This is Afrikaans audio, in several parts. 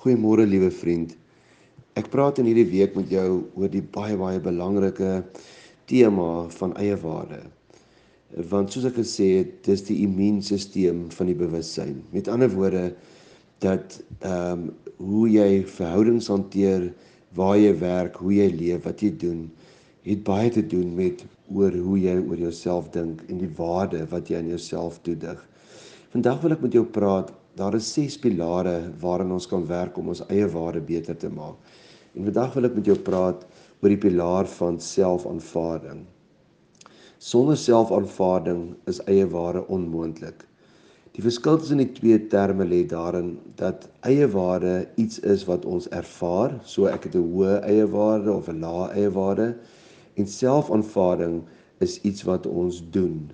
Goeiemôre liewe vriend. Ek praat in hierdie week met jou oor die baie baie belangrike tema van eie waarde. Want soos ek gesê het, dis die immuunstelsel van die bewussyn. Met ander woorde dat ehm um, hoe jy verhoudings hanteer, waar jy werk, hoe jy leef, wat jy doen, het baie te doen met oor hoe jy oor jouself dink en die waarde wat jy aan jouself toedig. Vandag wil ek met jou praat daar is ses pilare waaraan ons kan werk om ons eie waarde beter te maak. En vandag wil ek met jou praat oor die pilaar van selfaanvaarding. Sonder selfaanvaarding is eie waarde onmoontlik. Die verskil tussen die twee terme lê daarin dat eie waarde iets is wat ons ervaar, so ek het 'n hoë eie waarde of 'n lae eie waarde en selfaanvaarding is iets wat ons doen.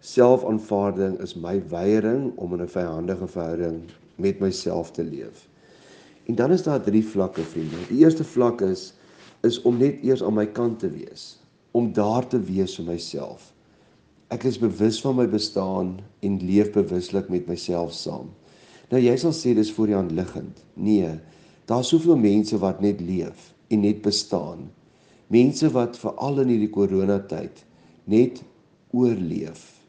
Selfaanvaarding is my weiering om in 'n vyandige verhouding met myself te leef. En dan is daar drie vlakke, vriende. Die eerste vlak is is om net eers aan my kant te wees, om daar te wees vir myself. Ek is bewus van my bestaan en leef bewuslik met myself saam. Nou jy sal sê dis voor die hand liggend. Nee, daar's soveel mense wat net leef en net bestaan. Mense wat veral in hierdie koronatyd net oorleef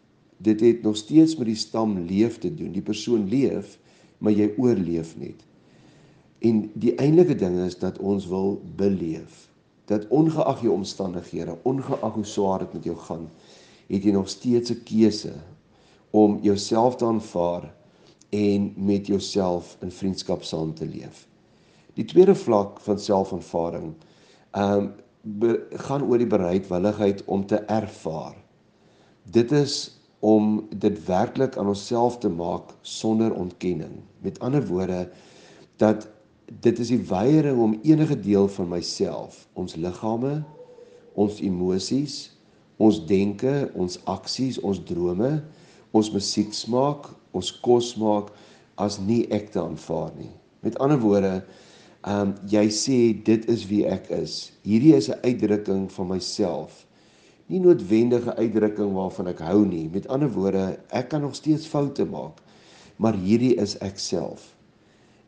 dit het nog steeds met die stam leef te doen. Die persoon leef, maar jy oorleef net. En die eintlike ding is dat ons wil beleef. Dat ongeag jou omstandighede, ongeag hoe swaar dit met jou gaan, het jy nog steeds 'n keuse om jouself te aanvaar en met jouself in vriendskap saam te leef. Die tweede vlak van selfaanvaarding ehm um, gaan oor die bereidwilligheid om te ervaar. Dit is om dit werklik aan onsself te maak sonder ontkenning. Met ander woorde dat dit is die weiering om enige deel van myself, ons liggame, ons emosies, ons denke, ons aksies, ons drome, ons musiek smaak, ons kos maak as nie ek te aanvaar nie. Met ander woorde, ehm um, jy sê dit is wie ek is. Hierdie is 'n uitdrukking van myself nie noodwendige uitdrukking waarvan ek hou nie. Met ander woorde, ek kan nog steeds foute maak, maar hierdie is ek self.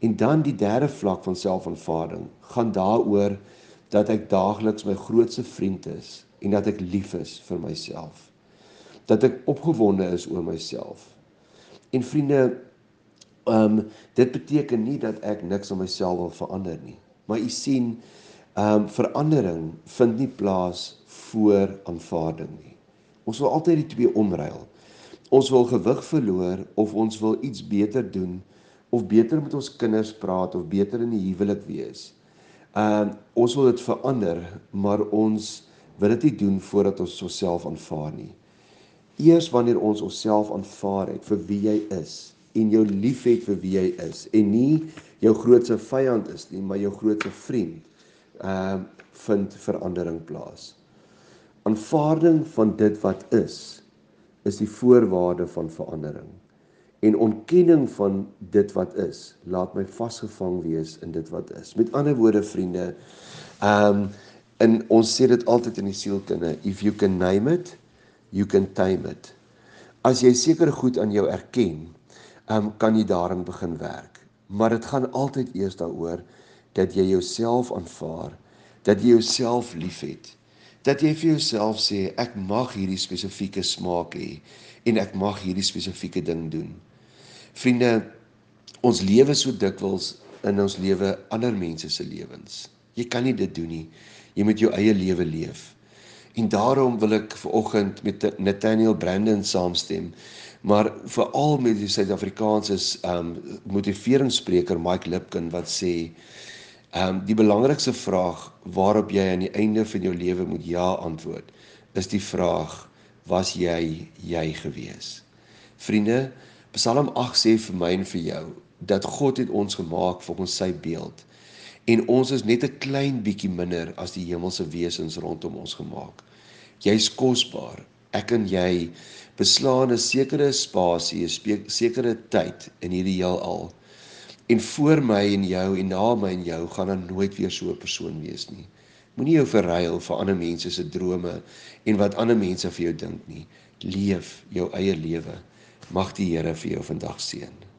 En dan die derde vlak van selfaanvaarding gaan daaroor dat ek daagliks my grootste vriend is en dat ek lief is vir myself. Dat ek opgewonde is oor myself. En vriende, ehm um, dit beteken nie dat ek niks aan myself wil verander nie. Maar u sien, ehm um, verandering vind nie plaas voor aanvaarding nie. Ons wil altyd die twee omruil. Ons wil gewig verloor of ons wil iets beter doen of beter met ons kinders praat of beter in die huwelik wees. Ehm uh, ons wil dit verander, maar ons wil dit nie doen voordat ons osself aanvaar nie. Eers wanneer ons onsself aanvaar het vir wie jy is en jou liefhet vir wie jy is en nie jou grootste vyand is nie, maar jou grootste vriend, uh, vind verandering plaas. Aanvaarding van dit wat is is die voorwaarde van verandering. En ontkenning van dit wat is, laat my vasgevang wees in dit wat is. Met ander woorde vriende, ehm um, in ons sê dit altyd in die sielkunde, if you can name it, you can tame it. As jy seker goed aan jou erken, ehm um, kan jy daarin begin werk. Maar dit gaan altyd eers daaroor dat jy jouself aanvaar, dat jy jouself liefhet dat jy vir jouself sê ek mag hierdie spesifieke smaak hê en ek mag hierdie spesifieke ding doen. Vriende, ons lewe so dikwels in ons lewe ander mense se lewens. Jy kan nie dit doen nie. Jy moet jou eie lewe leef. En daarom wil ek vanoggend met Nathaniel Brandon saamstem, maar veral met die Suid-Afrikaanse um motiveringsspreker Mike Lipkin wat sê Ehm um, die belangrikste vraag waarop jy aan die einde van jou lewe moet ja antwoord, is die vraag: was jy jy gewees? Vriende, Psalm 8 sê vir my en vir jou dat God het ons gemaak volgens sy beeld en ons is net 'n klein bietjie minder as die hemelse wesens rondom ons gemaak. Jy's kosbaar. Ek en jy beslaan 'n sekere spasie, 'n sekere tyd in hierdie heelal. En voor my en jou en na my en jou gaan daar nooit weer so 'n persoon wees nie. Moenie jou verruil vir ander mense se drome en wat ander mense vir jou dink nie. Leef jou eie lewe. Mag die Here vir jou vandag seën.